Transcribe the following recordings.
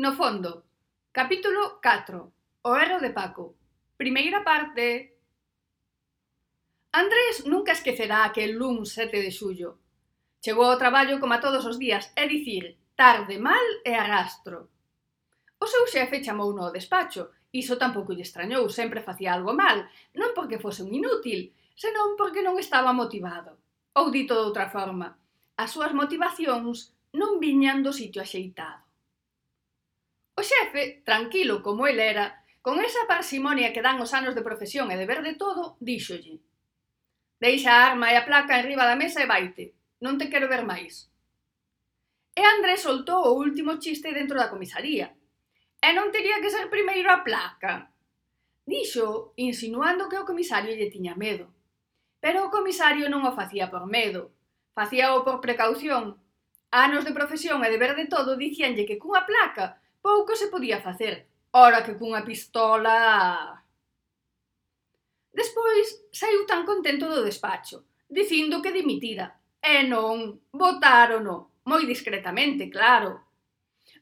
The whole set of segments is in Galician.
No fondo, capítulo 4, o erro de Paco. Primeira parte. Andrés nunca esquecerá aquel lun 7 de xullo. Chegou ao traballo como a todos os días, é dicir, tarde, mal e arrastro. O seu xefe chamou no ao despacho, iso tampouco lle extrañou, sempre facía algo mal, non porque fose un inútil, senón porque non estaba motivado. Ou dito de outra forma, as súas motivacións non viñan do sitio axeitado. O xefe, tranquilo como el era, con esa parsimonia que dan os anos de profesión e de ver de todo, díxolle Deixa a arma e a placa en riba da mesa e vaite. Non te quero ver máis. E André soltou o último chiste dentro da comisaría. E non teria que ser primeiro a placa. Dixo, insinuando que o comisario lle tiña medo. Pero o comisario non o facía por medo. Facíao por precaución. Anos de profesión e de ver de todo dicíanlle que cunha placa pouco se podía facer, ora que cunha pistola... Despois saiu tan contento do despacho, dicindo que dimitira. E non, votárono, moi discretamente, claro.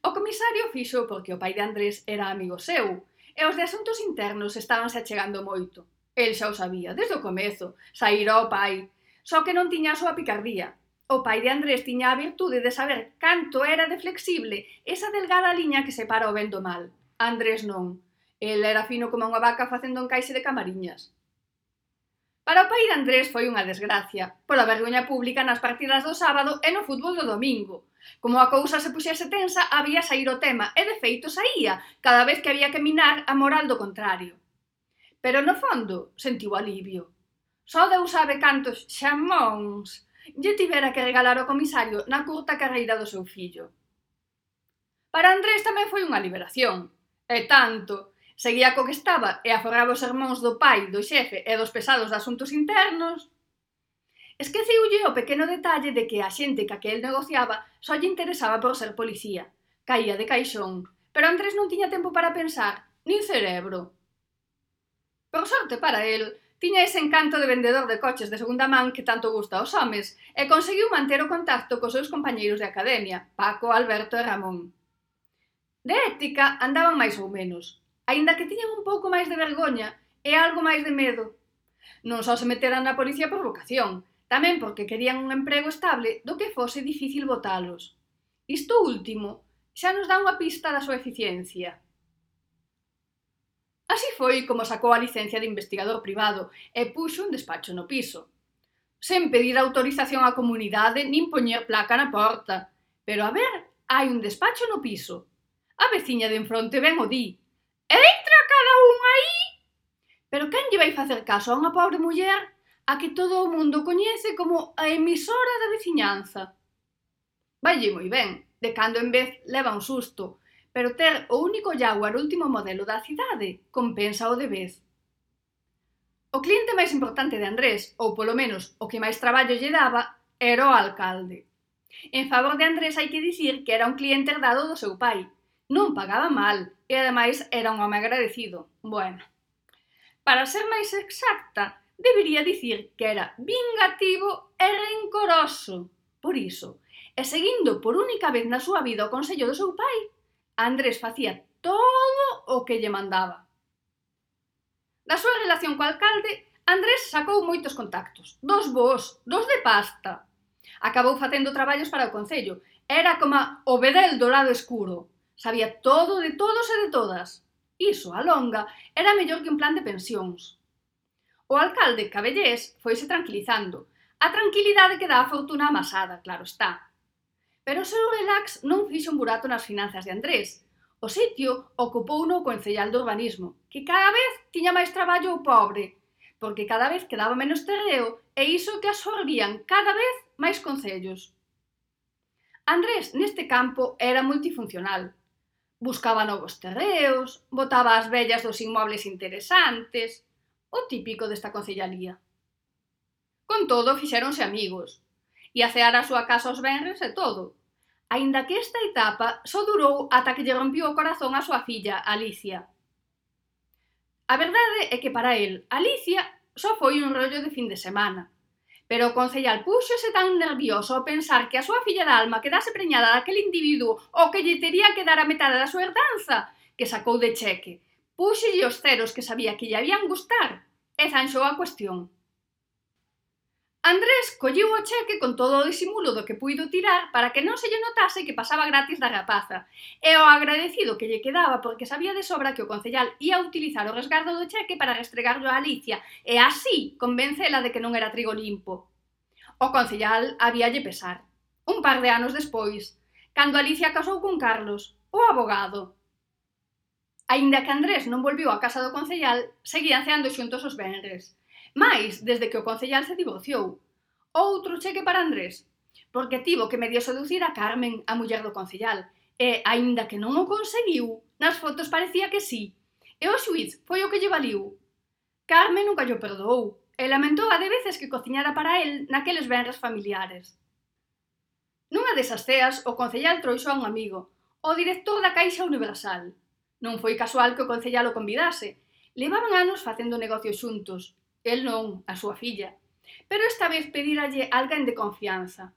O comisario fixo porque o pai de Andrés era amigo seu, e os de asuntos internos estabanse achegando moito. El xa o sabía, desde o comezo, saíra o pai, só que non tiña a súa picardía, O pai de Andrés tiña a virtude de saber canto era de flexible esa delgada liña que separa o ben do mal. Andrés non. El era fino como unha vaca facendo un caixe de camariñas. Para o pai de Andrés foi unha desgracia, pola vergoña pública nas partidas do sábado e no fútbol do domingo. Como a cousa se puxese tensa, había sair o tema, e de feito saía, cada vez que había que minar a moral do contrario. Pero no fondo sentiu alivio. Só Deus sabe cantos xamóns lle tivera que regalar ao comisario na curta carreira do seu fillo. Para Andrés tamén foi unha liberación, e tanto, seguía co que estaba e aforraba os sermóns do pai, do xefe e dos pesados de asuntos internos. Esqueciulle o pequeno detalle de que a xente que aquel negociaba só lle interesaba por ser policía. Caía de caixón, pero Andrés non tiña tempo para pensar, nin cerebro. Por sorte para el, tiña ese encanto de vendedor de coches de segunda man que tanto gusta aos homes e conseguiu manter o contacto cos seus compañeiros de academia, Paco, Alberto e Ramón. De ética andaban máis ou menos, aínda que tiñan un pouco máis de vergoña e algo máis de medo. Non só se meteran na policía por vocación, tamén porque querían un emprego estable do que fose difícil botalos. Isto último xa nos dá unha pista da súa eficiencia. Así foi como sacou a licencia de investigador privado e puxo un despacho no piso. Sen pedir autorización á comunidade nin poñer placa na porta. Pero a ver, hai un despacho no piso. A veciña de enfronte ben o di. Entra cada un aí? Pero quen lle vai facer caso a unha pobre muller a que todo o mundo coñece como a emisora da veciñanza? Valle moi ben, de cando en vez leva un susto, pero ter o único Jaguar último modelo da cidade compensa o de vez. O cliente máis importante de Andrés, ou polo menos o que máis traballo lle daba, era o alcalde. En favor de Andrés hai que dicir que era un cliente herdado do seu pai. Non pagaba mal e ademais era un home agradecido. Bueno, para ser máis exacta, debería dicir que era vingativo e rencoroso. Por iso, e seguindo por única vez na súa vida o consello do seu pai, Andrés facía todo o que lle mandaba. Da súa relación co alcalde, Andrés sacou moitos contactos, dos vos, dos de pasta. Acabou facendo traballos para o Concello. Era como o bedel do lado escuro. Sabía todo de todos e de todas. Iso, a longa, era mellor que un plan de pensións. O alcalde Cabellés foise tranquilizando. A tranquilidade que dá a fortuna amasada, claro está. Pero o seu relax non fixo un burato nas finanzas de Andrés. O sitio ocupouno o Concellal do Urbanismo, que cada vez tiña máis traballo o pobre, porque cada vez quedaba menos terreo e iso que absorbían cada vez máis concellos. Andrés, neste campo, era multifuncional. Buscaba novos terreos, botaba as vellas dos inmobles interesantes, o típico desta concellalía. Con todo, fixéronse amigos e a a súa casa os venres e todo. Aínda que esta etapa só durou ata que lle rompiu o corazón a súa filla, Alicia. A verdade é que para el, Alicia só foi un rollo de fin de semana. Pero o concellal púxose tan nervioso ao pensar que a súa filla da alma quedase preñada daquele individuo o que lle tería que dar a metade da súa herdanza, que sacou de cheque. Púxelle os ceros que sabía que lle habían gustar e zanxou a cuestión. Andrés colliu o cheque con todo o disimulo do que puido tirar para que non se lle notase que pasaba gratis da rapaza, e o agradecido que lle quedaba porque sabía de sobra que o concellal ia utilizar o resgardo do cheque para restregarlo a Alicia e así convencela de que non era trigo limpo. O concellal habíalle pesar. Un par de anos despois, cando Alicia casou con Carlos, o abogado. Aínda que Andrés non volviu á casa do concellal, seguían ceando xuntos os venres. Mais, desde que o concellal se divorciou, outro cheque para Andrés, porque tivo que medio seducir a Carmen, a muller do concellal, e, aínda que non o conseguiu, nas fotos parecía que sí, e o xuiz foi o que lle valiu. Carmen nunca lle perdoou, e lamentou a de veces que cociñara para el naqueles benres familiares. Nunha desas ceas, o concellal trouxo a un amigo, o director da Caixa Universal. Non foi casual que o concellal o convidase. Levaban anos facendo negocios xuntos, El non, a súa filla. Pero esta vez pedíralle alguén de confianza.